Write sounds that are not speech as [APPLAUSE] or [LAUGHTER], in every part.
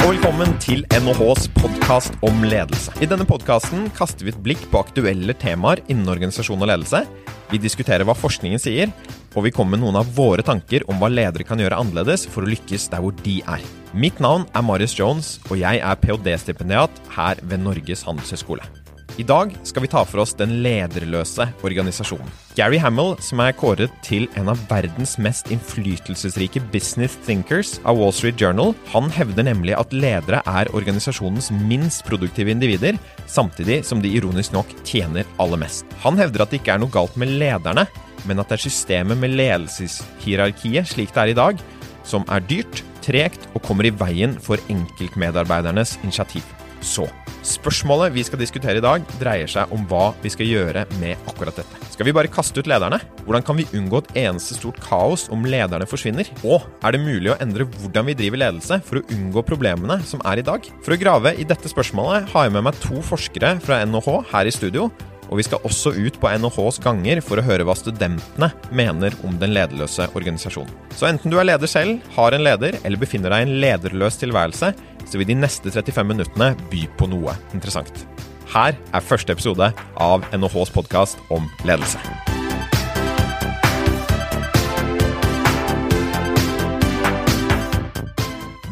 og velkommen til NHHs podkast om ledelse. I denne podkasten kaster vi et blikk på aktuelle temaer innen organisasjon og ledelse. Vi diskuterer hva forskningen sier, og vi kommer med noen av våre tanker om hva ledere kan gjøre annerledes for å lykkes der hvor de er. Mitt navn er Marius Jones, og jeg er ph.d.-stipendiat her ved Norges handelshøyskole. I dag skal vi ta for oss den lederløse organisasjonen. Gary Hamill, som er kåret til en av verdens mest innflytelsesrike business thinkers av Wall Street Journal, han hevder nemlig at ledere er organisasjonens minst produktive individer, samtidig som de ironisk nok tjener aller mest. Han hevder at det ikke er noe galt med lederne, men at det er systemet med ledelseshierarkiet slik det er i dag, som er dyrt, tregt og kommer i veien for enkeltmedarbeidernes initiativ. Så Spørsmålet vi skal diskutere i dag, dreier seg om hva vi skal gjøre med akkurat dette. Skal vi bare kaste ut lederne? Hvordan kan vi unngå et eneste stort kaos om lederne forsvinner? Og er det mulig å endre hvordan vi driver ledelse for å unngå problemene som er i dag? For å grave i dette spørsmålet har jeg med meg to forskere fra NHH her i studio. Og vi skal også ut på NHHs ganger for å høre hva studentene mener om den lederløse organisasjonen. Så enten du er leder selv, har en leder, eller befinner deg i en lederløs tilværelse, så vil de neste 35 minuttene by på noe interessant. Her er første episode av NHHs podkast om ledelse.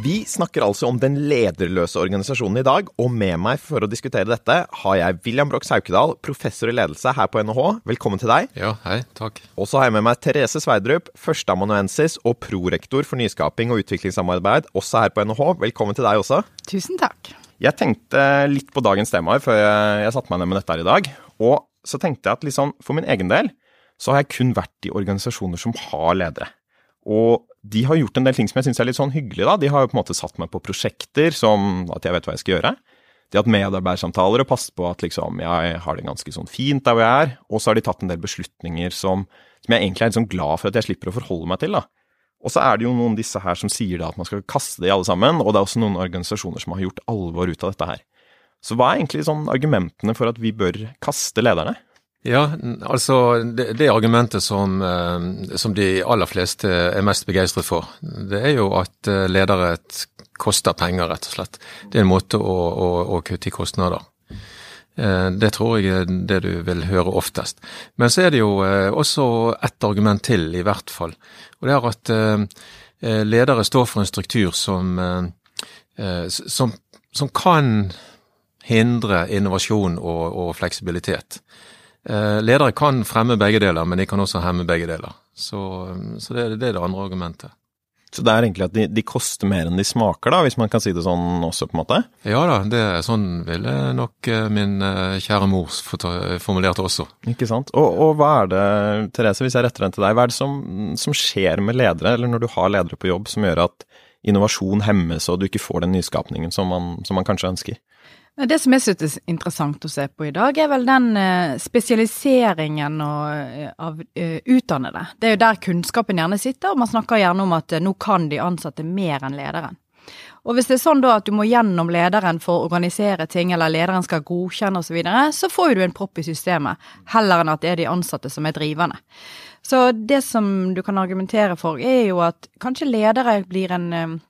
Vi snakker altså om den lederløse organisasjonen i dag, og med meg for å diskutere dette har jeg William Brox Haukedal, professor i ledelse her på NHH. Velkommen til deg. Ja, hei, takk. Og så har jeg med meg Therese Sverdrup, førsteamanuensis og prorektor for nyskaping og utviklingssamarbeid, også her på NHH. Velkommen til deg også. Tusen takk. Jeg tenkte litt på dagens temaer før jeg, jeg satte meg ned med dette her i dag. Og så tenkte jeg at liksom, for min egen del så har jeg kun vært i organisasjoner som har ledere. Og de har gjort en del ting som jeg syns er litt sånn hyggelig. da. De har jo på en måte satt meg på prosjekter som at jeg vet hva jeg skal gjøre. De har hatt medarbeidersamtaler og passet på at liksom, jeg har det ganske sånn fint der hvor jeg er. Og så har de tatt en del beslutninger som, som jeg egentlig er sånn glad for at jeg slipper å forholde meg til. da. Og så er det jo noen av disse her som sier da at man skal kaste de alle sammen, og det er også noen organisasjoner som har gjort alvor ut av dette her. Så hva er egentlig sånn argumentene for at vi bør kaste lederne? Ja, altså det, det argumentet som, eh, som, de aller fleste er mest begeistret for, det er jo at eh, ledere koster penger, rett og slett. Det er en måte å, å, å kutte i kostnader. Eh, det tror jeg er det du vil høre oftest. Men så er det jo også ett argument til, i hvert fall. Og det er at ledere står for en struktur som, som, som kan hindre innovasjon og, og fleksibilitet. Eh, ledere kan fremme begge deler, men de kan også hemme begge deler. Så, så det, det, er det andre argumentet. Så det er egentlig at de, de, koster mer enn de smaker, da, hvis man kan si det sånn også, på en måte? Ja da, det er sånn ville nok eh, min eh, kjære mor formulert også. Ikke sant. Og, og, hva er det, Therese, hvis jeg retter den til deg, hva er det som, som skjer med ledere, eller når du har ledere på jobb, som gjør at innovasjon hemmes, og du ikke får den nyskapningen som man, som man kanskje ønsker? Det som jeg synes er interessant å se på i dag, er vel den eh, spesialiseringen eh, av eh, utdannede. Det er jo der kunnskapen gjerne sitter, og man snakker gjerne om at nå kan de ansatte mer enn lederen. Og hvis det er sånn da at du må gjennom lederen for å organisere ting, eller lederen skal godkjenne osv., så, videre, så får du en propp i systemet, heller enn at det er de ansatte som er drivende. Så det som du kan argumentere for, er jo at kanskje ledere blir en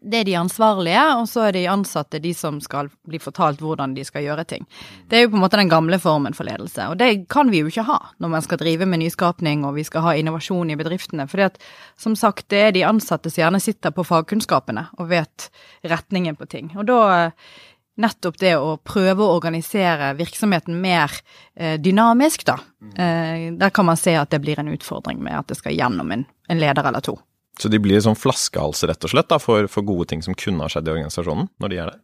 det er de ansvarlige, og så er de ansatte de som skal bli fortalt hvordan de skal gjøre ting. Det er jo på en måte den gamle formen for ledelse, og det kan vi jo ikke ha når man skal drive med nyskapning og vi skal ha innovasjon i bedriftene. For som sagt, det er de ansatte som gjerne sitter på fagkunnskapene og vet retningen på ting. Og da nettopp det å prøve å organisere virksomheten mer eh, dynamisk, da. Eh, der kan man se at det blir en utfordring med at det skal gjennom en, en leder eller to. Så de blir sånn flaskehals, rett og slett, da, for, for, gode ting som kunne ha skjedd i organisasjonen, når de er der?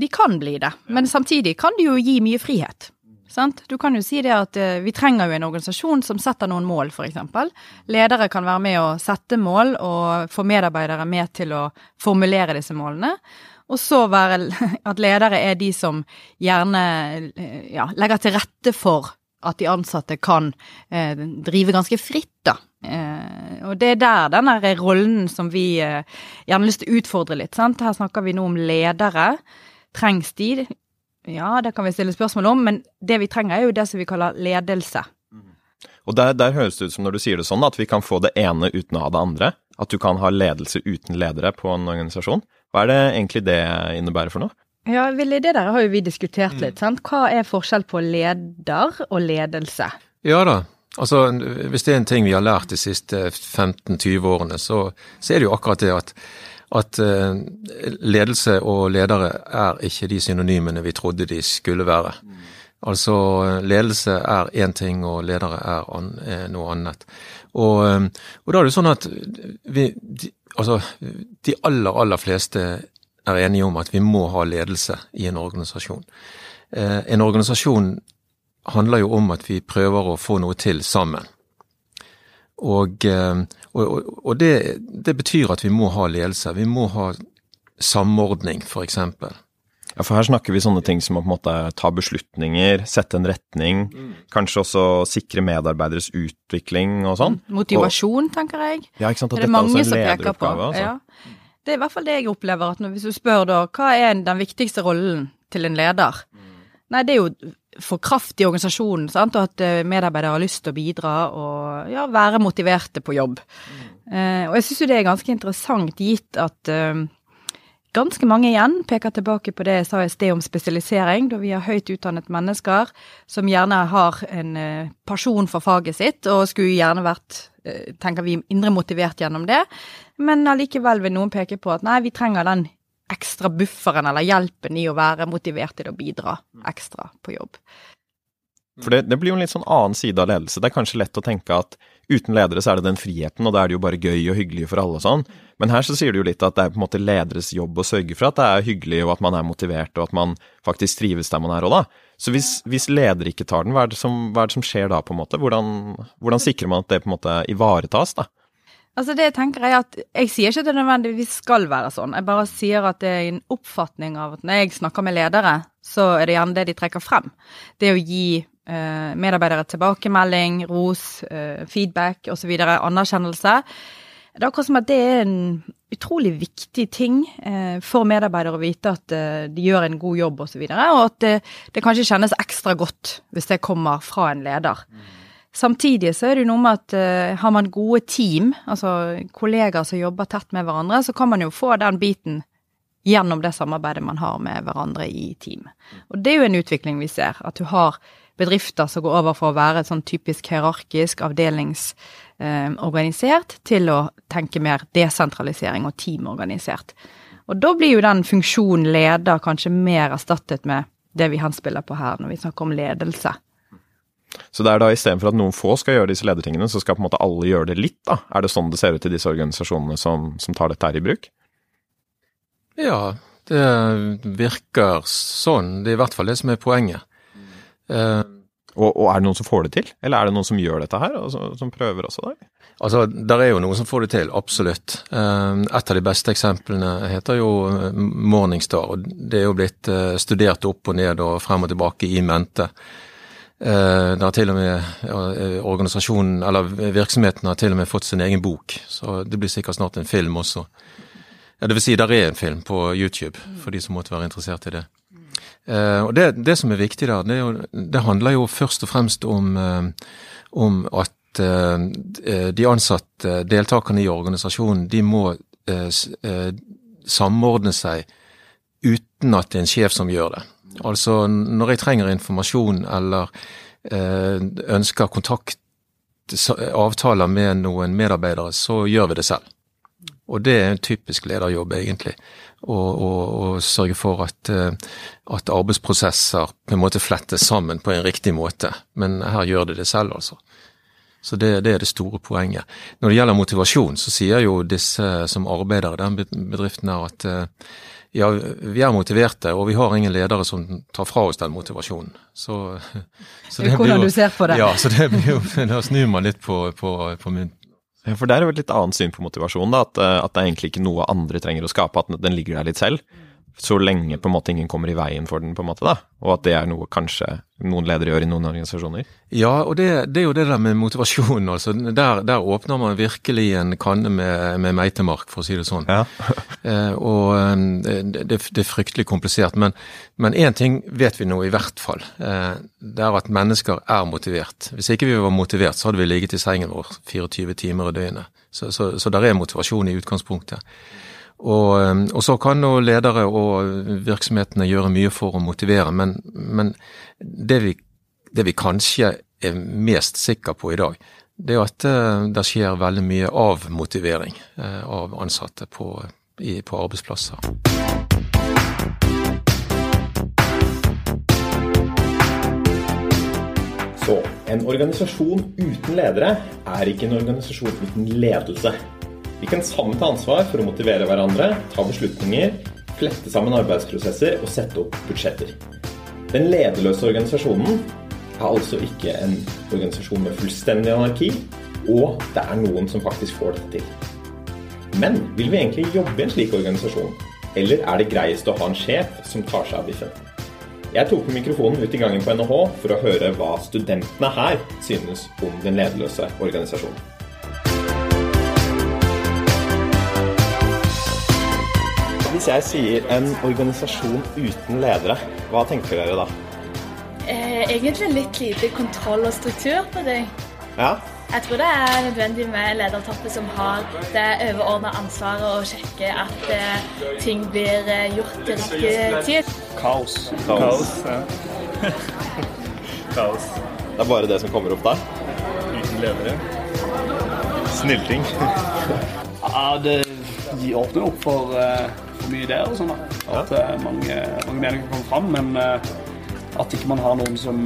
De kan bli det, men samtidig kan de jo gi mye frihet. Sant? Du kan jo si det at uh, vi trenger jo en organisasjon som setter noen mål, f.eks. Ledere kan være med å sette mål og få medarbeidere med til å formulere disse målene. Og så være [LAUGHS] at ledere er de som gjerne uh, ja, legger til rette for at de ansatte kan eh, drive ganske fritt, da. Eh, og det er der den rollen som vi eh, gjerne har lyst til å utfordre litt. sant? Her snakker vi nå om ledere. Trengs de? Ja, det kan vi stille spørsmål om, men det vi trenger er jo det som vi kaller ledelse. Og der, der, høres det ut som når du sier det sånn, at vi kan få det ene uten å ha det andre. at du kan ha ledelse uten ledere på en organisasjon. Hva er det egentlig det innebærer for noe? Ja, Willy, det der har jo vi diskutert litt. sant? Hva er forskjell på leder og ledelse? Ja da. Altså, Hvis det er en ting vi har lært de siste 15-20 årene, så, så, er det jo akkurat det at, at uh, ledelse og ledere er ikke de synonymene vi trodde de skulle være. Altså, ledelse er én ting, og ledere er, an, er noe annet. Og, um, og, da er det sånn at vi, de, altså, de aller, aller fleste er enige om at vi må ha ledelse i en organisasjon. Eh, en organisasjon handler jo om at vi prøver å få noe til sammen. Og, eh, og, og det, det, betyr at vi må ha ledelse. Vi må ha samordning, f.eks. Ja, for her snakker vi sånne ting som å på en måte ta beslutninger, sette en retning, mm. kanskje også sikre medarbeideres utvikling og sånn. Motivasjon, og, tenker jeg. Ja, ikke sant. Og det er mange som peker på. Altså. Ja. Det er i hvert fall det jeg opplever, at når, hvis du spør da hva er den viktigste rollen til en leder? Nei, det er jo for kraft i organisasjonen, sant? og at eh, medarbeidere har lyst til å bidra og ja, være motiverte på jobb. Mm. Eh, og jeg syns jo det er ganske interessant, gitt at eh, Ganske mange igjen peker tilbake på det jeg sa i sted om spesialisering, da vi har høyt utdannet mennesker som gjerne har en eh, pasjon for faget sitt, og skulle gjerne vært, eh, tenker vi, indre motivert gjennom det. Men allikevel vil noen peke på at nei, vi trenger den ekstra bufferen eller hjelpen i å være motivert til å bidra ekstra på jobb. For det, det, blir jo en litt sånn annen side av ledelse. Det er kanskje lett å tenke at uten ledere så er det den friheten, og da er det jo bare gøy og hyggelig for alle og sånn. Men her så sier du jo litt at det er på en måte lederes jobb å sørge for at det er hyggelig, og at man er motivert, og at man faktisk trives der man er òg, da. Så hvis, hvis leder ikke tar den, hva er, som, hva er, det som, skjer da, på en måte? Hvordan, hvordan sikrer man at det på en måte ivaretas, da? Altså det tenker Jeg at, jeg sier ikke at det nødvendigvis skal være sånn, jeg bare sier at det er en oppfatning av at når jeg snakker med ledere, så er det gjerne det de trekker frem. Det å gi eh, medarbeidere tilbakemelding, ros, eh, feedback osv., anerkjennelse. Det er akkurat som at det er en utrolig viktig ting eh, for medarbeidere å vite at eh, de gjør en god jobb osv., og, så og at det, det, kanskje kjennes ekstra godt hvis det kommer fra en leder. Mm. Samtidig så er det jo noe med at uh, har man gode team, altså kollegaer som jobber tett med hverandre, så kan man jo få den biten gjennom det samarbeidet man har med hverandre i team. Og det er jo en utvikling vi ser, at du har bedrifter som går over for å være sånn typisk hierarkisk avdelingsorganisert eh, til å tenke mer desentralisering og teamorganisert. Og da blir jo den funksjonen leder kanskje mer erstattet med det vi henspiller på her når vi snakker om ledelse. Så det er da istedenfor at noen få skal gjøre disse ledertingene, så skal på en måte alle gjøre det litt, da? Er det sånn det ser ut i disse organisasjonene som, som tar dette her i bruk? Ja, det virker sånn. Det er i hvert fall det som er poenget. Uh, og, og, er det noen som får det til, eller er det noen som gjør dette her, og som, som prøver også da? Altså, Der er jo noen som får det til, absolutt. Uh, et av de beste eksemplene heter jo eh, Morningstar. og Det er jo blitt uh, studert opp og ned og frem og tilbake i mente. Uh, det har til og med ja, organisasjonen, eller virksomheten har til og med fått sin egen bok, så det blir sikkert snart en film også. Ja, Det vil si, der er en film på YouTube, for de som måtte være interessert i det. Eh, og det, det, som er viktig der, det, jo, det, handler jo først og fremst om, uh, om at eh, de ansatte, deltakerne i organisasjonen, de må samordne seg uten at det er en sjef som gjør det. Altså når jeg trenger informasjon eller ønsker kontakt, avtaler med noen medarbeidere, så gjør vi det selv. Og det er en typisk lederjobb, egentlig og sørge for at, eh, at, arbeidsprosesser på en måte flettes sammen på en riktig måte. Men her gjør det det selv, altså. Så det, det, er det store poenget. Når det gjelder motivasjon, så sier jo disse som arbeider i den bedriften her at eh, ja, vi er motiverte, og vi har ingen ledere som tar fra oss den motivasjonen. Så, så det Hvordan blir jo, du ser på det. Ja, så det blir jo, da snur man litt på, på, på mynten. For det er jo et litt annet syn på motivasjon, da, at, eh, at, det er egentlig ikke noe andre trenger å skape, at den ligger der litt selv. Så lenge på en måte ingen kommer i veien for den, på en måte da, og at det er noe kanskje noen ledere gjør i noen organisasjoner. Ja, og det, det er jo det der med motivasjon, [LAUGHS] altså. Der, der åpner man virkelig en kanne med, med meitemark, for å si det sånn. Ja. [LAUGHS] eh, og eh, det, det, er fryktelig komplisert. Men én ting vet vi nå i hvert fall. Eh, det er at mennesker er motivert. Hvis ikke vi var motivert, så hadde vi ligget i sengen vår 24 timer i døgnet. Så, så, så der er motivasjon i utgangspunktet. Og, eh, og, så kan nå ledere og virksomhetene gjøre mye for å motivere, men, men det, vi, det, vi, kanskje er mest sikre på i dag, det er at eh, det skjer veldig mye avmotivering av ansatte på, i, på arbeidsplasser. Så en organisasjon uten ledere er ikke en organisasjon uten ledelse. Vi kan sammen ta ansvar for å motivere hverandre, ta beslutninger, flette sammen arbeidsprosesser og sette opp budsjetter. Den lederløse organisasjonen er altså ikke en organisasjon med fullstendig anarki, og det er noen som faktisk får dette til. Men vil vi egentlig jobbe i en slik organisasjon, eller er det greiest å ha en sjef som tar seg av biffen? Jeg tok med mikrofonen ut i gangen på NHH for å høre hva studentene her synes om den lederløse organisasjonen. Hvis jeg sier en organisasjon uten ledere, hva tenker dere da? Eh, egentlig litt lite kontroll og struktur på det. Ja, jeg tror det er nødvendig med ledertoppet som har det overordna ansvaret å sjekke at eh, ting blir eh, gjort til riktig tid. Kaos. Kaos. Ja. [LAUGHS] Kaos. Det er bare det som kommer opp der? Uten ledere. Snilting. ja, det de åpner opp for, uh, for mye ideer og sånn. At uh, mange, mange meninger kan komme fram, men uh, at ikke man har noen som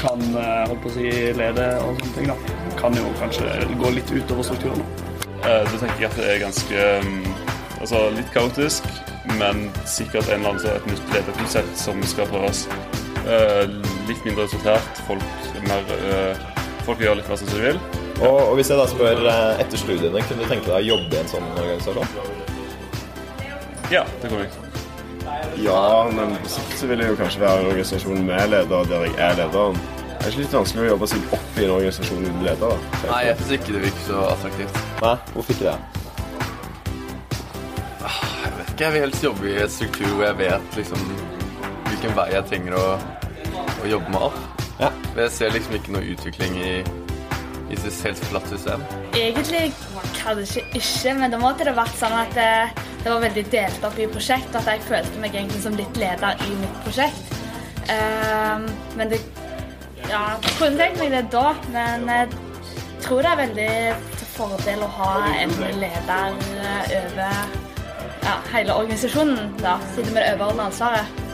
kan holdt på å si, lede og sånne ting. da kan jo kanskje gå litt utover strukturen. Det tenker jeg at det er ganske mm, altså litt kaotisk, men sikkert en eller annen et nytt lederkonsept som skal prøves. Eh, litt mindre resultat. Folk, mer, eh, folk gjør litt mer som de vil. Og, og, Hvis jeg da spør eh, etter studiene, kunne du tenke deg å jobbe i en sånn organisasjon? Ja, det kommer jeg. Ja, men på sikt så vil jeg jo kanskje være en organisasjon med leder der jeg er lederen. Det er ikke litt vanskelig å jobbe seg opp i en organisasjon uten leder? da? Nei, jeg syns ikke det virker så attraktivt. Nei, Hvorfor ikke det? Ah, jeg vet ikke. Jeg vil helst jobbe i et struktur hvor jeg vet liksom hvilken vei jeg trenger å, å jobbe meg opp. Ja. Jeg ser liksom ikke noe utvikling i, i et helt flatt system. Egentlig kanskje ikke, men da måtte det vært sånn at det, det var veldig delt opp i prosjekt, og at jeg følte meg egentlig som litt leder i mitt prosjekt. Um, men det ja, jeg kunne tenkt meg det da, men jeg tror det er veldig til fordel å ha en leder over ja, hele organisasjonen, da, siden med det overordnede ansvaret.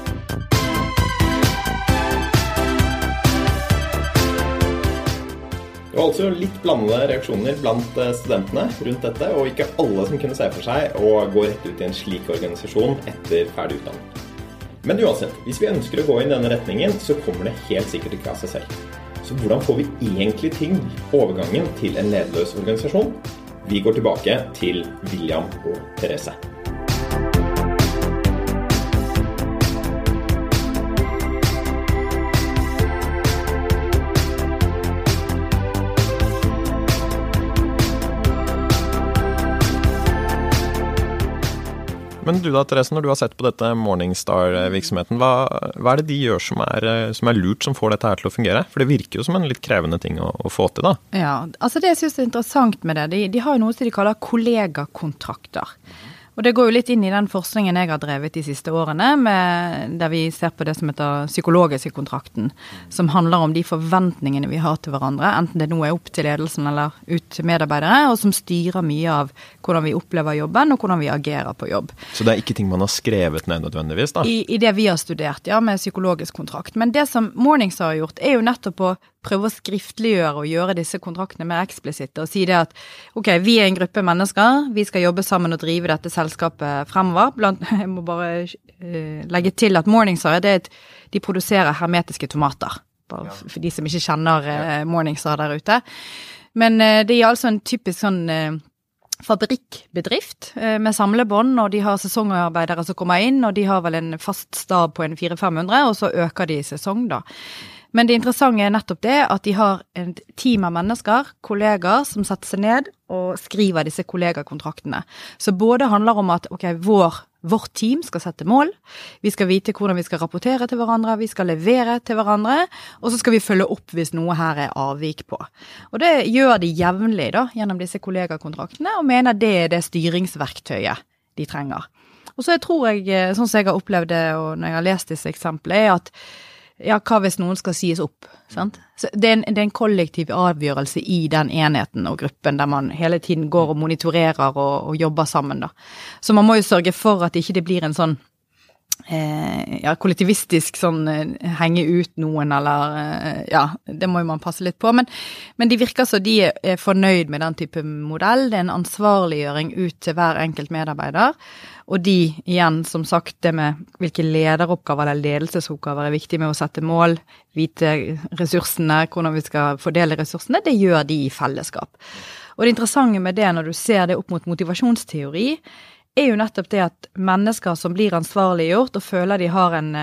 Det var altså litt blandede reaksjoner blant eh, studentene rundt dette, og ikke alle som kunne se for seg å gå rett ut i en slik organisasjon etter ferdig utdanning. Men uansett, hvis vi ønsker å gå i denne retningen, så kommer det helt sikkert ikke av seg selv. Så hvordan får vi egentlig ting, overgangen til en lederløs organisasjon? Vi går tilbake til William og Therese. Men du da, Therese, når du har sett på dette Morningstar-virksomheten, hva, hva, er det de gjør som er, som er, lurt, som får dette her til å fungere? For det virker jo som en litt krevende ting å, å få til, da. Ja, altså det jeg syns er interessant med det, de, de har jo noe som de kaller kollegakontrakter. Og det går jo litt inn i den forskningen jeg har drevet de siste årene, med, der vi ser på det som heter psykologiske kontrakten, som handler om de forventningene vi har til hverandre, enten det nå er opp til ledelsen eller ut til medarbeidere, og som styrer mye av hvordan vi opplever jobben og hvordan vi agerer på jobb. Så det er ikke ting man har skrevet ned nødvendigvis, da? I, i det vi har studert, ja, med psykologisk kontrakt. Men det som Mornings har gjort, er jo nettopp å prøve å skriftliggjøre og gjøre disse kontraktene mer eksplisitte og si det at ok, vi er en gruppe mennesker, vi skal jobbe sammen og drive dette selskapet fremover. Blant, [LAUGHS] jeg må bare uh, legge til at Morningstar det er et, de produserer hermetiske tomater. Bare ja. for de som ikke kjenner uh, Morningstar der ute. Men uh, det er altså en typisk sånn fabrikkbedrift med samlebånd, og de har sesongarbeidere som kommer inn, og de har vel en fast stab på en 400-500, og så øker de i sesong, da. Men det interessante er nettopp det at de har et team av mennesker, kollegaer, som setter seg ned og skriver disse kollegakontraktene. Så både handler om at ok, vår, vårt team skal sette mål, vi skal vite hvordan vi skal rapportere til hverandre, vi skal levere til hverandre, og så skal vi følge opp hvis noe her er avvik på. Og det gjør de jevnlig da, gjennom disse kollegakontraktene, og mener det er det styringsverktøyet de trenger. Og så tror jeg, eh, sånn som jeg har opplevd det, og når jeg har lest disse eksemplene, er at ja, hva hvis noen skal sies opp? Sant? Så det, er en, det er en kollektiv avgjørelse i den enheten og gruppen der man hele tiden går og monitorerer og, og jobber sammen, da. Så man må jo sørge for at ikke det blir en sånn ja, kollektivistisk sånn eh, henge ut noen, eller eh, Ja, det må jo man passe litt på. Men, men de virker som de er fornøyd med den type modell. Det er en ansvarliggjøring ut til hver enkelt medarbeider. Og de, igjen, som sagt, det med hvilke lederoppgaver eller ledelsesoppgaver er viktig med å sette mål, vite ressursene, hvordan vi skal fordele ressursene, det gjør de i fellesskap. Og det interessante med det, når du ser det opp mot motivasjonsteori, er jo nettopp det at mennesker som blir ansvarliggjort og føler de har en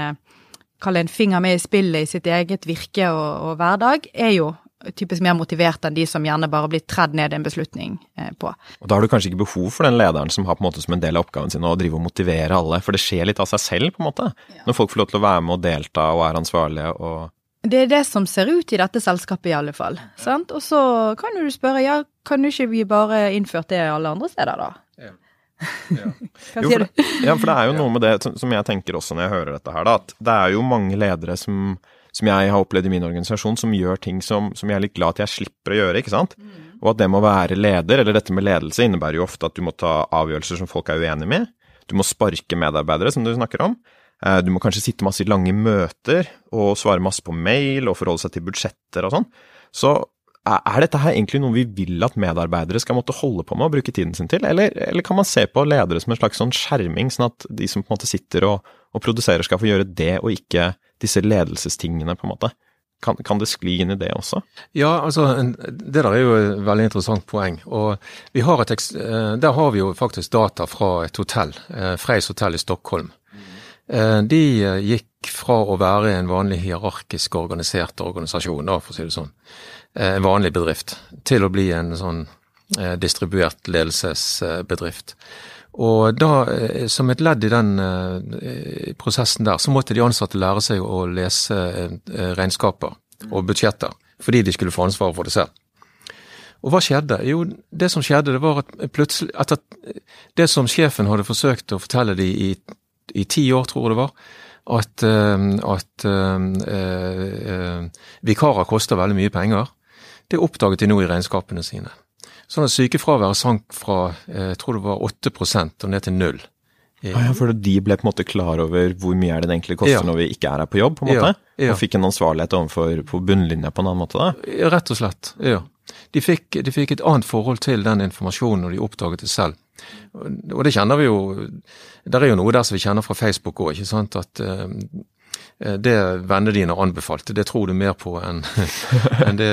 en finger med i spillet i sitt eget virke og, og hverdag, er jo typisk mer motivert enn de som gjerne bare blir tredd ned en beslutning eh, på. Og Da har du kanskje ikke behov for den lederen som har på en måte som en del av oppgaven sin å drive og motivere alle, for det skjer litt av seg selv, på en måte. Ja. Når folk får lov til å være med og delta og er ansvarlige og Det er det som ser ut i dette selskapet, i alle fall. Og så kan du spørre, ja, kan du ikke vi bare innført det alle andre steder, da? Ja. Hva sier du? ja, for det er jo noe med det som jeg tenker også når jeg hører dette her, da, at det er jo mange ledere som som jeg har opplevd i min organisasjon, som gjør ting som, som, jeg er litt glad at jeg slipper å gjøre, ikke sant. Mm. Og at det med å være leder, eller dette med ledelse, innebærer jo ofte at du må ta avgjørelser som folk er uenig med. Du må sparke medarbeidere, som du snakker om. Eh, du må kanskje sitte masse i lange møter og svare masse på mail og forholde seg til budsjetter og sånn. Så er dette her egentlig noe vi vil at medarbeidere skal måtte holde på med og bruke tiden sin til, eller, eller kan man se på ledere som en slags sånn skjerming, sånn at de som på en måte sitter og, og produserer skal få gjøre det, og ikke disse ledelsestingene, på en måte? Kan, kan, det skli inn i det også? Ja, altså det der er jo et veldig interessant poeng. og har et, eh, Der har vi jo faktisk data fra et hotell, Freys Freis hotell i Stockholm. Eh, de gikk fra å være en vanlig hierarkisk organisert organisasjon, da, for å si det sånn, en vanlig bedrift, til å bli en sånn distribuert ledelsesbedrift. Og da, eh, som et ledd i den eh, prosessen der, så måtte de ansatte lære seg å lese eh, regnskaper og budsjetter, fordi de skulle få ansvaret for det selv. Og hva skjedde? Jo, det som skjedde, det var at plutselig Etter det som sjefen hadde forsøkt å fortelle de i, i ti år, tror jeg det var, at, at uh, uh, vikarer koster veldig mye penger, det oppdaget de nå i regnskapene sine. Sånn at sykefraværet sank fra eh, jeg tror det var 8 og ned til null. Ah, ja, for de ble på en måte klar over hvor mye er det det egentlig koster ja. når vi ikke er her på jobb, på en måte? Ja, ja. Og fikk en ansvarlighet overfor på bunnlinja på en annen måte? da? Rett og slett, ja. De fikk, de fikk, et annet forhold til den informasjonen når de oppdaget det selv. Og det kjenner vi jo Det er jo noe der som vi kjenner fra Facebook òg, ikke sant. At uh, Eh, det vennene dine anbefalte, det tror du mer på enn [LAUGHS] en det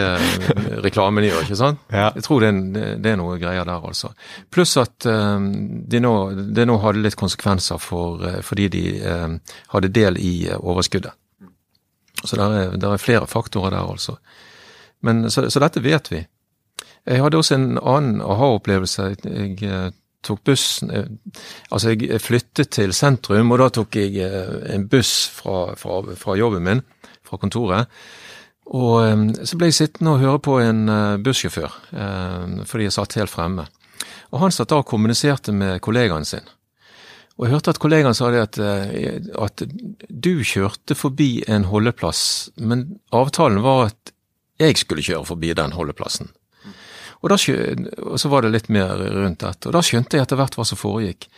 reklamen gjør, ikke sant? Ja. Jeg tror det er, det er, noe greier der, altså. Pluss at um, de nå, det nå hadde litt konsekvenser for, fordi de hadde del i overskuddet. Så det er, er, flere faktorer der, altså. Men, så, så, dette vet vi. Jeg hadde også en annen aha-opplevelse. Jeg tok bussen eh, Altså, jeg flyttet til sentrum, og da tok jeg eh, en buss fra, fra, fra jobben min, fra kontoret. Og eh, så ble jeg sittende og høre på en bussjåfør, fordi jeg satt helt fremme. Og han satt da og kommuniserte med kollegaen sin. Og jeg hørte at kollegaen sa det at, at du kjørte forbi en holdeplass, men avtalen var at jeg skulle kjøre forbi den holdeplassen. Og, da, og så var det litt mer rundt dette. Og da skjønte jeg etter hvert hva som foregikk.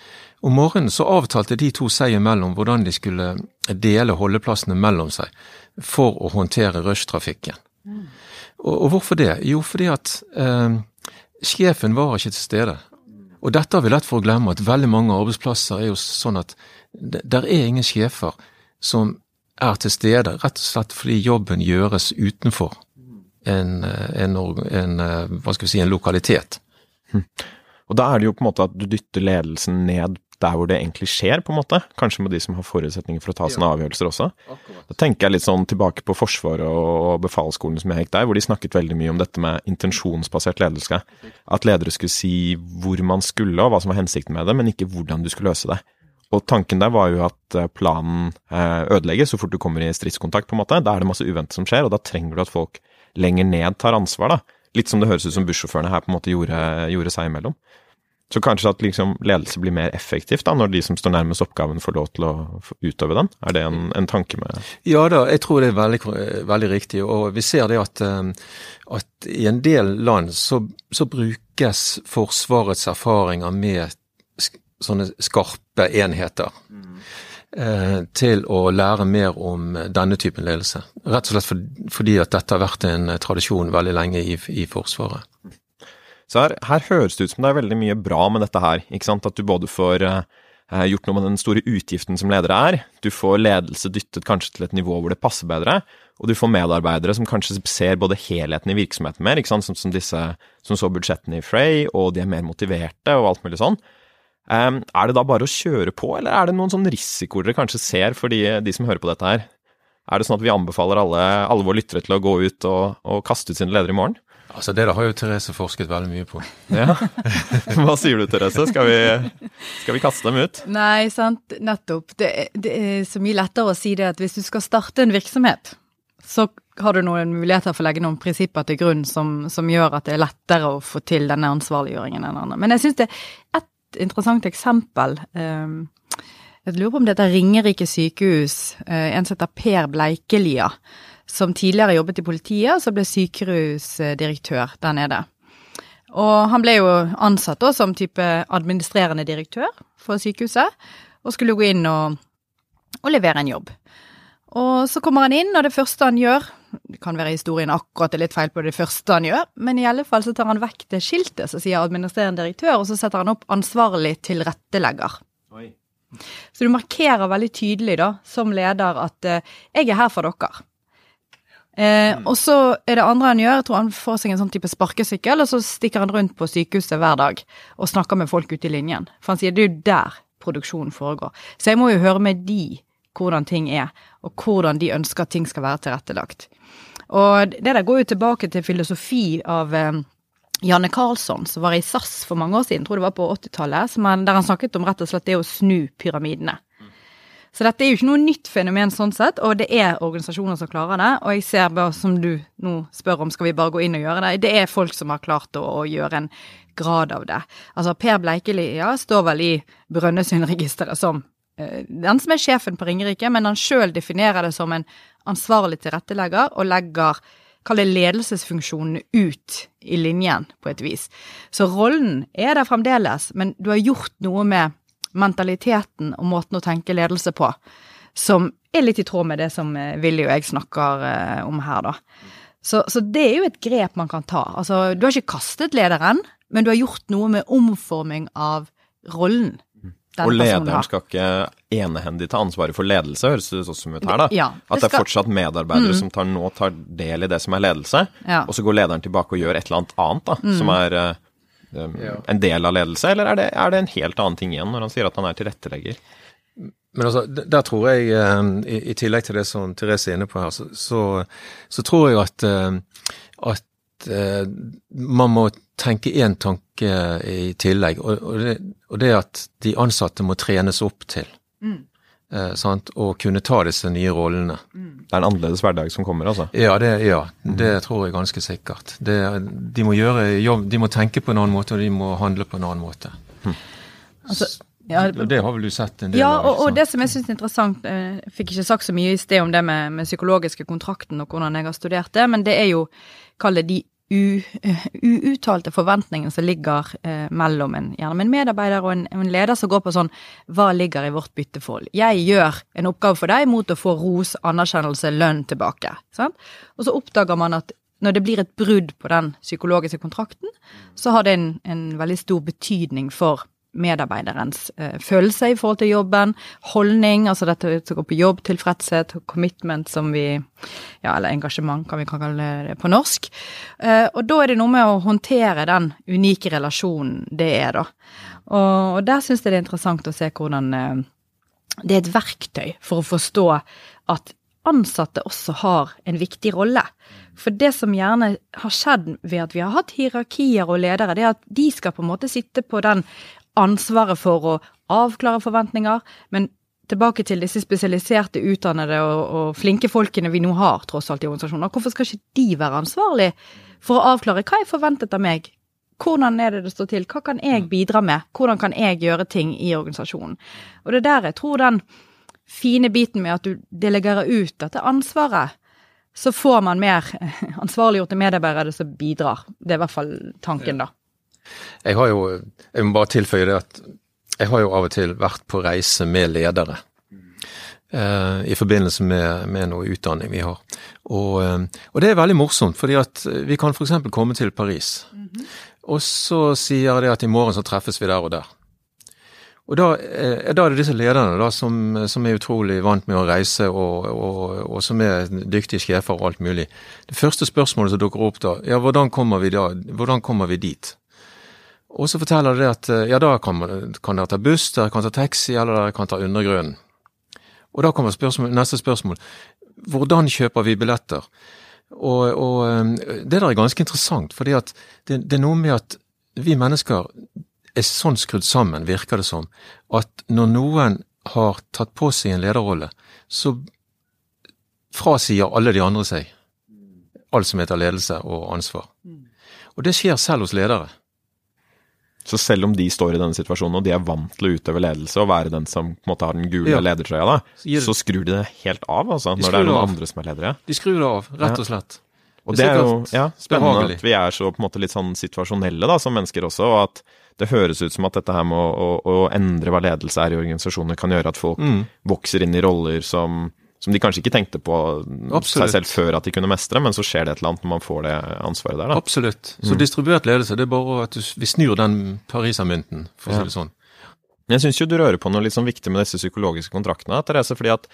Om morgenen så avtalte de to seg imellom hvordan de skulle dele holdeplassene mellom seg for å håndtere rushtrafikken. Mm. Og, og, hvorfor det? Jo, fordi at eh, sjefen var ikke til stede. Og dette har vi lett for å glemme, at veldig mange arbeidsplasser er jo sånn at der er ingen sjefer som er til stede, rett og slett fordi jobben gjøres utenfor en, en, en, hva skal vi si, en lokalitet. Hm. Og da er det jo på en måte at du dytter ledelsen ned der hvor det egentlig skjer, på en måte. Kanskje med de som har forutsetninger for å ta sånne avgjørelser også. Da tenker jeg litt sånn tilbake på Forsvaret og befalsskolen som jeg gikk der, hvor de snakket veldig mye om dette med intensjonsbasert ledelse. At ledere skulle si hvor man skulle og hva som var hensikten med det, men ikke hvordan du skulle løse det. Og tanken der var jo at eh, planen eh, ødelegges så fort du kommer i stridskontakt, på en måte. Da er det masse uventet som skjer, og da trenger du at folk lenger ned tar ansvar, da. Litt som det høres ut som bussjåførene her på en måte gjorde, gjorde seg imellom. Så kanskje at liksom ledelse blir mer effektivt da, når de som står nærmest oppgaven får lov til å utøve den? Er det en, en tanke med Ja da, jeg tror det er veldig, veldig riktig. Og vi ser det at, eh, at i en del land så, så, brukes Forsvarets erfaringer med sånne skarpe enheter. Mm. Til å lære mer om denne typen ledelse. Rett og slett for, fordi at dette har vært en tradisjon veldig lenge i, i Forsvaret. Så her, her, høres det ut som det er veldig mye bra med dette her. ikke sant? At du både får eh, gjort noe med den store utgiften som ledere er, du får ledelse dyttet kanskje til et nivå hvor det passer bedre, og du får medarbeidere som kanskje ser både helheten i virksomheten mer, ikke sant? Som, som disse som så budsjettene i Frey, og de er mer motiverte og alt mulig sånn. Um, er det da bare å kjøre på, eller er det noen sånn risikoer dere kanskje ser for de, de, som hører på dette her? Er det sånn at vi anbefaler alle, alle våre lyttere til å gå ut og, og kaste ut sine ledere i morgen? Altså Det da har jo Therese forsket veldig mye på. Ja. [LAUGHS] Hva sier du Therese, skal vi, skal vi kaste dem ut? Nei, sant, nettopp. Det, det, er så mye lettere å si det at hvis du skal starte en virksomhet, så har du noen muligheter for å legge noen prinsipper til grunn som, som gjør at det er lettere å få til denne ansvarliggjøringen enn andre. Men jeg syns det er interessant eksempel. Um, jeg lurer på om dette er Ringerike sykehus, uh, en som heter Per Bleikelia som tidligere jobbet i politiet, og så ble sykehusdirektør der nede. Og han ble jo ansatt da som type administrerende direktør for sykehuset, og skulle gå inn og, og levere en jobb. Og så kommer han inn, og det første han gjør Det kan være historien akkurat er litt feil på det første han gjør, men i alle fall så tar han vekk det skiltet som sier administrerende direktør, og så setter han opp ansvarlig tilrettelegger. Oi. Så du markerer veldig tydelig da, som leder, at eh, jeg er her for dere. Eh, og så er det andre han gjør, jeg tror han får seg en sånn type sparkesykkel, og så stikker han rundt på sykehuset hver dag og snakker med folk ute i linjen. For han sier det er jo der produksjonen foregår. Så jeg må jo høre med de hvordan ting er, og hvordan de ønsker at ting skal være tilrettelagt. Og det der går jo tilbake til filosofi av eh, Janne Karlsson, som var i SAS for mange år siden, tror det var på 80-tallet, der han snakket om rett og slett det å snu pyramidene. Så dette er jo ikke noe nytt fenomen sånn sett, og det er organisasjoner som klarer det. Og jeg ser bare, som du nå spør om, skal vi bare gå inn og gjøre det? Det er folk som har klart å, å gjøre en grad av det. Altså Per Bleikeli ja, står vel i Brønnøysundregisteret som den som er sjefen på Ringerike, men han sjøl definerer det som en ansvarlig tilrettelegger og legger Kall det ledelsesfunksjonene ut i linjen, på et vis. Så rollen er der fremdeles, men du har gjort noe med mentaliteten og måten å tenke ledelse på, som er litt i tråd med det som Willy eh, og jeg snakker eh, om her, da. Så, så, det er jo et grep man kan ta. Altså, du har ikke kastet lederen, men du har gjort noe med omforming av rollen. Og lederen skal ikke enehendig ta ansvaret for ledelse, høres det sånn ut her, da. Ja, det At det er fortsatt medarbeidere mm. som tar, nå tar del i det som er ledelse, ja. og så går lederen tilbake og gjør et eller annet annet, da, mm. som er um, ja. en del av ledelse, eller er det, er det, en helt annen ting igjen når han sier at han er tilrettelegger? Men altså, der tror jeg, i, i, tillegg til det som Therese er inne på her, så, så, så tror jeg at, at man må tenke én tanke i tillegg, og, og, det, og, det, at de ansatte må trenes opp til. Mm. Eh, sant? Og kunne ta disse nye rollene. Mm. Det er en annerledes hverdag som kommer, altså? Ja, det, ja, det tror jeg ganske sikkert. Det, de må gjøre jobb, de må tenke på en annen måte, og de må handle på en annen måte. Hm. Altså, ja, det har vel du sett en del ja, av? Ja, og, og, det som jeg syns er interessant Jeg eh, fikk ikke sagt så mye i sted om det med, med psykologiske kontrakten og hvordan jeg har studert det, men det er jo, kall det de uuttalte forventningene som ligger eh, mellom en, gjerne en medarbeider og en, en, leder som går på sånn Hva ligger i vårt bytteforhold? Jeg gjør en oppgave for deg mot å få ros, anerkjennelse, lønn tilbake. Sant? Og så oppdager man at når det blir et brudd på den psykologiske kontrakten, så har det en, en veldig stor betydning for medarbeiderens eh, følelse i forhold til jobben, holdning, altså dette som går på jobb, tilfredshet, commitment som vi Ja, eller engasjement, kan vi kalle det på norsk. Eh, og da er det noe med å håndtere den unike relasjonen det er, da. Og, der syns jeg det er interessant å se hvordan eh, det er et verktøy for å forstå at ansatte også har en viktig rolle. For det som gjerne har skjedd ved at vi har hatt hierarkier og ledere, det er at de skal på en måte sitte på den ansvaret for å avklare forventninger, men tilbake til disse spesialiserte, utdannede og, og, flinke folkene vi nå har, tross alt i organisasjoner. Hvorfor skal ikke de være ansvarlig for å avklare hva er forventet av meg? Hvordan er det det står til? Hva kan jeg bidra med? Hvordan kan jeg gjøre ting i organisasjonen? Og det er der jeg tror den fine biten med at du delegerer ut dette ansvaret, så får man mer ansvarliggjorte medarbeidere som bidrar. Det er i hvert fall tanken, da. Jeg har jo, jeg må bare tilføye det at jeg har jo av og til vært på reise med ledere. Eh, I forbindelse med, med, noe utdanning vi har. Og, eh, og, det er veldig morsomt, fordi at vi kan f.eks. komme til Paris. Mm -hmm. Og så sier de at i morgen så treffes vi der og der. Og da, eh, da, er det disse lederne da, som, som, er utrolig vant med å reise, og, og, og, som er dyktige sjefer og alt mulig. Det første spørsmålet som dukker opp da, ja, hvordan kommer vi, da, hvordan kommer vi dit? Og så forteller de at eh, ja, da kan, kan dere ta buss, dere kan ta taxi, eller dere kan ta undergrunnen. Og da kommer spørsmål, neste spørsmål. Hvordan kjøper vi billetter? Og, og eh, det der er ganske interessant, at det, det er noe med at vi mennesker er sånn skrudd sammen, virker det som, at når noen har tatt på seg en lederrolle, så frasier alle de andre seg alt som heter ledelse og ansvar. Og det skjer selv hos ledere. Så selv om de står i denne situasjonen og de er vant til å utøve ledelse og være den som på en måte har den gule ja. ledertrøya, da, så skrur de det helt av altså, de når det er noen andre som er ledere? De skrur det av, rett og slett. Og det er jo ja, spennende at vi er så på en måte litt sånn situasjonelle da, som mennesker også, og at det høres ut som at dette her med å, å, å endre hva ledelse er i organisasjoner, kan gjøre at folk mm. vokser inn i roller som, som, de kanskje ikke tenkte på Absolutt. seg selv før at de kunne mestre, men så skjer det et eller annet når man får det ansvaret der. Da. Absolutt. Så mm. distribuert ledelse, det er bare at vi snur den parisermynten, for å si det sånn. Jeg syns jo du rører på noe litt sånn viktig med disse psykologiske kontraktene, Therese, fordi at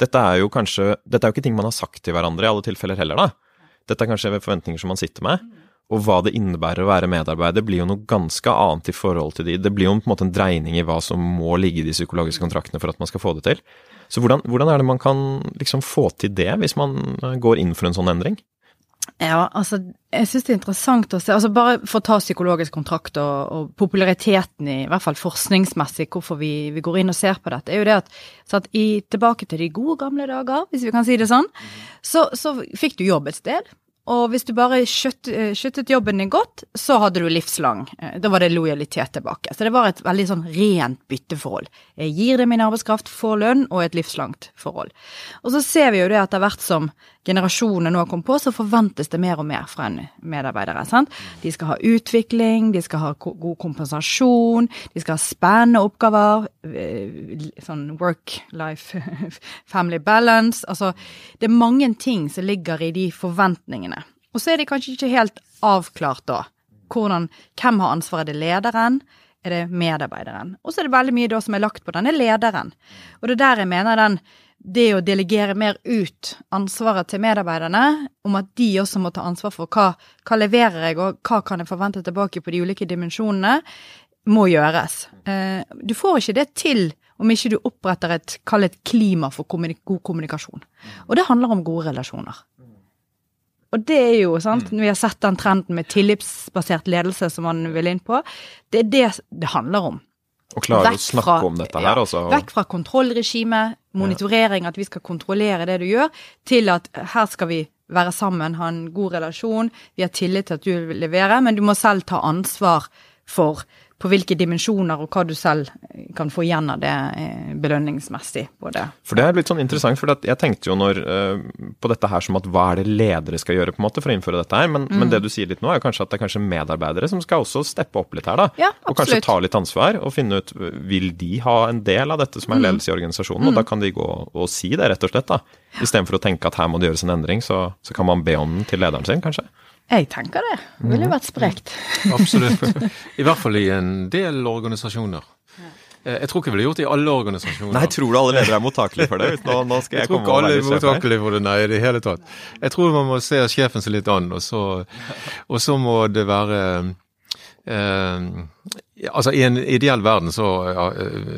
dette er jo kanskje Dette er jo ikke ting man har sagt til hverandre i alle tilfeller heller, da. Dette er kanskje forventninger som man sitter med. Og hva det innebærer å være medarbeider, blir jo noe ganske annet i forhold til de. Det blir jo på en måte en dreining i hva som må ligge i de psykologiske kontraktene for at man skal få det til. Så hvordan, hvordan er det man kan liksom få til det, hvis man eh, går inn for en sånn endring? Ja, altså, jeg syns det er interessant å se. altså Bare for å ta psykologisk kontrakt og, og populariteten i, i hvert fall forskningsmessig, hvorfor vi, vi, går inn og ser på dette, er jo det at, at i, tilbake til de gode gamle dager, hvis vi kan si det sånn, så, så fikk du jobb et sted. Og hvis du bare skjøttet, skjøttet jobben din godt, så hadde du livslang. Eh, da var det lojalitet tilbake. Så det var et veldig sånn rent bytteforhold. Jeg gir deg min arbeidskraft, får lønn og et livslangt forhold. Og så ser vi jo det etter hvert som generasjonene nå kommet på, så forventes det mer og mer fra en medarbeidere. Sant? De skal ha utvikling, de skal ha god kompensasjon, de skal ha spennende oppgaver, eh, sånn work-life, [LAUGHS] family balance. Altså, det er mange ting som ligger i de forventningene. Og så er de kanskje ikke helt avklart da. Hvordan, hvem har ansvaret? Er det lederen? Er det medarbeideren? Og så er det veldig mye da som er lagt på denne lederen. Og det er der jeg mener den det å delegere mer ut ansvaret til medarbeiderne, om at de også må ta ansvar for hva, hva leverer jeg, og hva kan jeg forvente tilbake på de ulike dimensjonene, må gjøres. Eh, du får ikke det til om ikke du oppretter et, kall et klima for kommunik god kommunikasjon. Og det handler om gode relasjoner. Og det er jo, sant, når vi har sett den trenden med tillitsbasert ledelse som man vil inn på, det er det det handler om. Og klare å snakke om dette her, altså. Vekk fra kontrollregimet, monitorering, at vi skal kontrollere det du gjør, til at her skal vi være sammen, ha en god relasjon, vi har tillit til at du vil levere, men du må selv ta ansvar for på hvilke dimensjoner og hva du selv kan få igjen av det eh, belønningsmessig. Både. For det er litt sånn interessant, for jeg tenkte jo når, uh, på dette her som at hva er det ledere skal gjøre på en måte for å innføre dette her, men, mm. men, det du sier litt nå er jo kanskje at det er kanskje medarbeidere som skal også steppe opp litt her, da. Ja, og kanskje ta litt ansvar og finne ut vil de ha en del av dette som er mm. ledelse i organisasjonen, mm. og da kan de gå og si det, rett og slett. da. Istedenfor å tenke at her må det gjøres en endring, så, så kan man be om den til lederen sin, kanskje. Jeg tenker det. Det ville vært sprekt. Absolutt. I hvert fall i en del organisasjoner. Eh, Jeg tror ikke jeg ville gjort det i alle organisasjoner. Nei, tror du alle ledere er mottakelige for det? Nå, nå skal Jeg jeg, tror ikke alle er mottakelige for det, nei, i det hele tatt. Jeg tror man må se sjefen seg litt an, og så, og så må det være eh, Altså, i en ideell verden så ja, eh,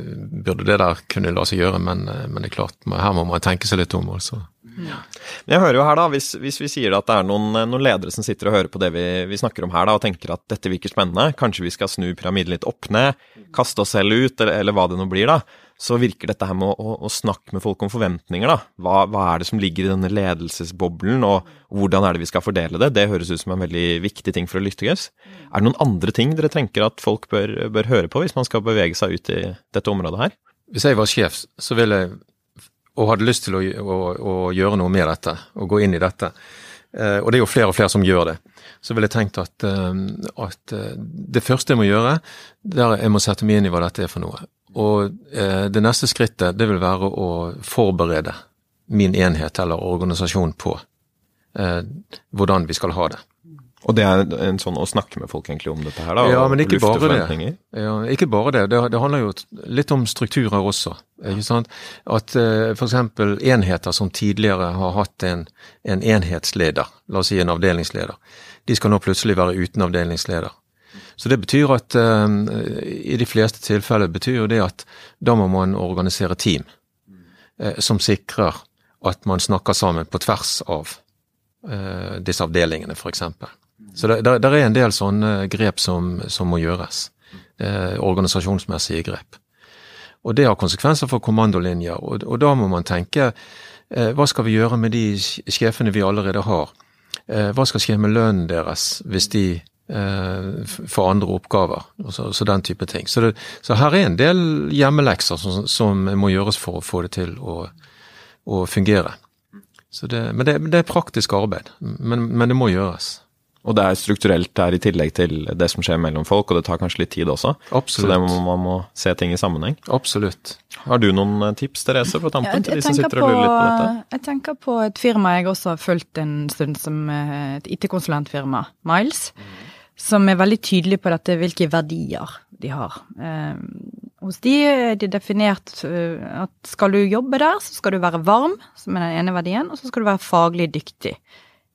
burde det der kunne la seg gjøre, men, eh, men det er klart, her må man tenke seg litt om, altså. Men jeg hører jo her da, hvis, hvis vi sier at det er noen, noen ledere som sitter og hører på det vi, vi snakker om her da, og tenker at dette virker spennende, kanskje vi skal snu pyramiden litt opp ned, kaste oss selv ut, eller, eller hva det nå blir da, så virker dette her med å, å, å snakke med folk om forventninger da. Hva, hva er det som ligger i denne ledelsesboblen, og hvordan er det vi skal fordele det? Det høres ut som en veldig viktig ting for å lykkes. Er det noen andre ting dere tenker at folk bør, bør høre på hvis man skal bevege seg ut i dette området her? Hvis jeg var sjef, så ville jeg, og hadde lyst til å, å, å gjøre noe med dette, og gå inn i dette, eh, og det er jo flere og flere som gjør det, så ville jeg tenkt at, eh, at eh, det første jeg må gjøre, det er jeg må sette meg inn i hva dette er for noe. Og det neste skrittet, det vil være å forberede min enhet eller organisasjon på hvordan vi skal ha det. Og det er en sånn å snakke med folk egentlig om dette her da, Ja, men ikke bare det. Ja, ikke bare det. det. Det handler jo litt om strukturer også. ikke sant? At uh, f.eks. enheter som tidligere har hatt en, en enhetsleder, la oss si en avdelingsleder, de skal nå plutselig være uten avdelingsleder. Så det betyr at uh, i de fleste tilfeller betyr jo det at da må man organisere team uh, som sikrer at man snakker sammen på tvers av eh, disse avdelingene, f.eks. Så det, er en del sånne grep som, som må gjøres. Organisasjonsmessige grep. Og det har konsekvenser for kommandolinjer, og, og da må man tenke eh, hva skal vi gjøre med de sjefene vi allerede har? Eh, hva skal skje med lønnen deres hvis de eh, får andre oppgaver? Og så, så den type ting. Så, det, så her er en del hjemmelekser som, som må gjøres for å få det til å, å fungere. Det, men det, det er praktisk arbeid, men, men det må gjøres. Og det er strukturelt der i tillegg til det som skjer mellom folk, og det tar kanskje litt tid også. Absolutt. Så det må, man må se ting i sammenheng. Absolutt. Har du noen eh, tips, Therese, på tampen Jeg, til de som sitter på, og lurer litt på dette? jeg tenker på et firma jeg også har fulgt en stund, som eh, et IT-konsulentfirma, Miles, som er veldig tydelig på dette, hvilke verdier de har. Eh, hos de er det definert eh, at skal du jobbe der, så skal du være varm, som er den ene verdien, og så skal du være faglig dyktig,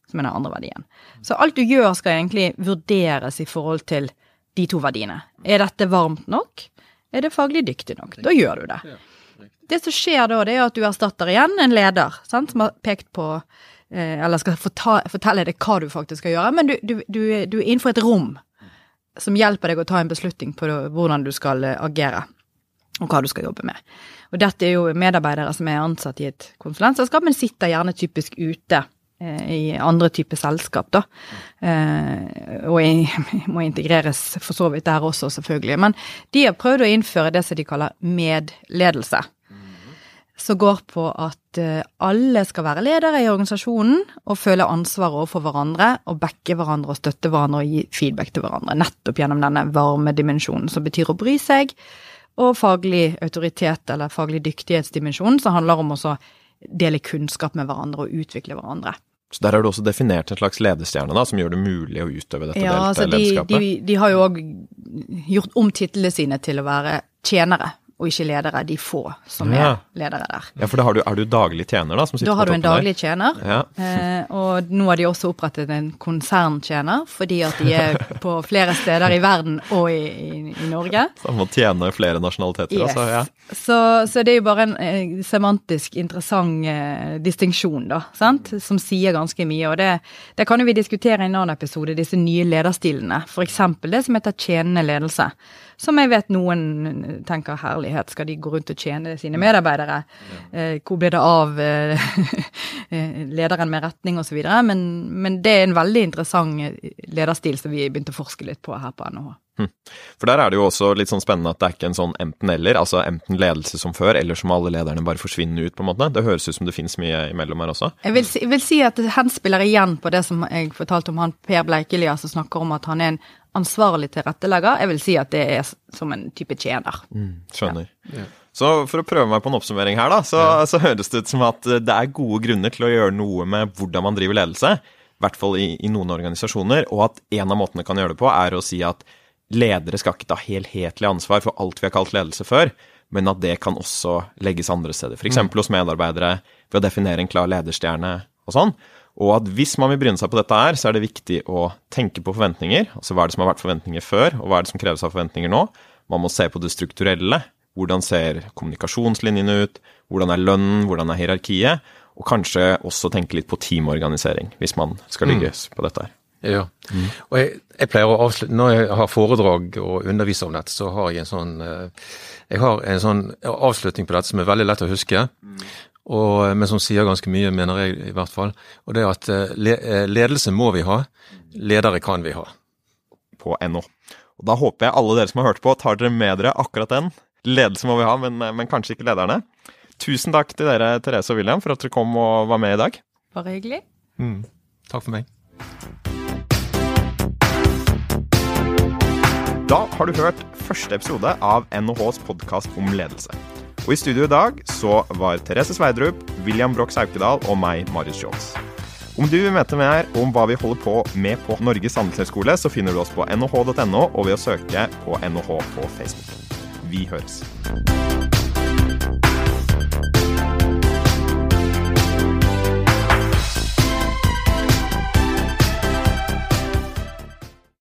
som er den andre verdien. Så alt du gjør skal egentlig vurderes i forhold til de to verdiene. Er dette varmt nok? Er det faglig dyktig nok? Da gjør du det. Det som skjer da, det er at du erstatter igjen en leder sant, som har pekt på eh, Eller skal fortelle deg hva du faktisk skal gjøre, men du, du, du, du er innenfor et rom som hjelper deg å ta en beslutning på hvordan du skal eh, agere, og hva du skal jobbe med. Og dette er jo medarbeidere som er ansatt i et konsulentselskap, men sitter gjerne typisk ute i andre typer selskap, da. Eh, og [LAUGHS] må integreres for så vidt der også, selvfølgelig. Men de har prøvd å innføre det som de kaller medledelse som går på at eh, alle skal være ledere i organisasjonen og føle ansvar overfor hverandre og backe hverandre og støtte hverandre og gi feedback til hverandre. Nettopp gjennom denne varme dimensjonen som betyr å bry seg, og faglig autoritet eller faglig dyktighetsdimensjonen som handler om å dele kunnskap med hverandre og utvikle hverandre. Så der har du også definert en slags ledestjerne da, som gjør det mulig å utøve dette Ja, delte altså de, lederskapet. de, de har jo òg gjort om titlene sine til å være tjenere og ikke ledere, de få som Ja. er ledere der. Ja, for da har du, er du daglig tjener da, som sitter Da har på du en daglig tjener, Ja. eh, og nå har de også opprettet en konserntjener, fordi at de er på flere steder i verden og i, i, i Norge. Så man må tjene flere nasjonaliteter, Yes. altså. Ja. Så, så det er jo bare en eh, semantisk interessant eh, distinksjon, da, sant, som sier ganske mye. Og det, det kan jo vi diskutere i en annen episode, disse nye lederstilene. Eksempel det som heter tjenende ledelse. Som jeg vet noen tenker herlighet, skal de gå rundt og tjene sine medarbeidere? Ja. hvor blir det av eh, [LAUGHS] lederen med retning osv.? Men, men det er en veldig interessant eh, lederstil som vi begynte å forske litt på her på NHH. For der er det jo også litt sånn spennende at det er ikke en sånn enten-eller, altså enten ledelse som før, eller som alle lederne bare forsvinner ut, på en måte. Det høres ut som det finnes mye imellom her også. Jeg vil, si, jeg vil si at det henspiller igjen på det som jeg fortalte om han Per Bleikelia, som snakker om at han er en ansvarlig tilrettelegger. Jeg vil si at det er som en type tjener. Skjønner. Så for å prøve meg på en oppsummering her, da, så, så høres det ut som at det er gode grunner til å gjøre noe med hvordan man driver ledelse. I hvert fall i, i noen organisasjoner. Og at en av måtene kan gjøre det på, er å si at ledere skal ikke ta helhetlig ansvar for alt vi har kalt ledelse før, men at det kan også legges andre steder. F.eks. Mm. hos medarbeidere, ved å definere en klar lederstjerne og sånn. Og at hvis man vil bryne seg på dette her, så er det viktig å tenke på forventninger. Altså hva er det som har vært forventninger før, og hva er det som kreves av forventninger nå? Man må se på det strukturelle. Hvordan ser kommunikasjonslinjene ut? Hvordan er lønnen? Hvordan er hierarkiet? Og kanskje også tenke litt på teamorganisering, hvis man skal mm. lykkes mm. på dette her. Ja, mm. og jeg, jeg, pleier å avslutte Når jeg har foredrag og underviser om dette, så har jeg en sånn eh, Jeg har en sånn avslutning på dette som er veldig lett å huske. Mm og, men som sier ganske mye, mener jeg i hvert fall. Og det er at eh, eh, ledelse må vi ha, ledere kan vi ha. På NO. Og Da håper jeg alle dere som har hørt på, tar dere med dere akkurat den. Ledelse må vi ha, men, eh, men kanskje ikke lederne. Tusen takk til dere, Therese og William, for at dere kom og var med i dag. Bare hyggelig. Mm. Takk for meg. Da har du hørt første episode av NHHs podkast om ledelse. Og i studio i dag så var Therese Sveidrup, William Broch Saukedal og meg, Marius Scholz. Om du vil vite mer om hva vi holder på med på Norges handelshøyskole, så finner du oss på nh.no og ved å søke på NHH på Facebook. Vi høres.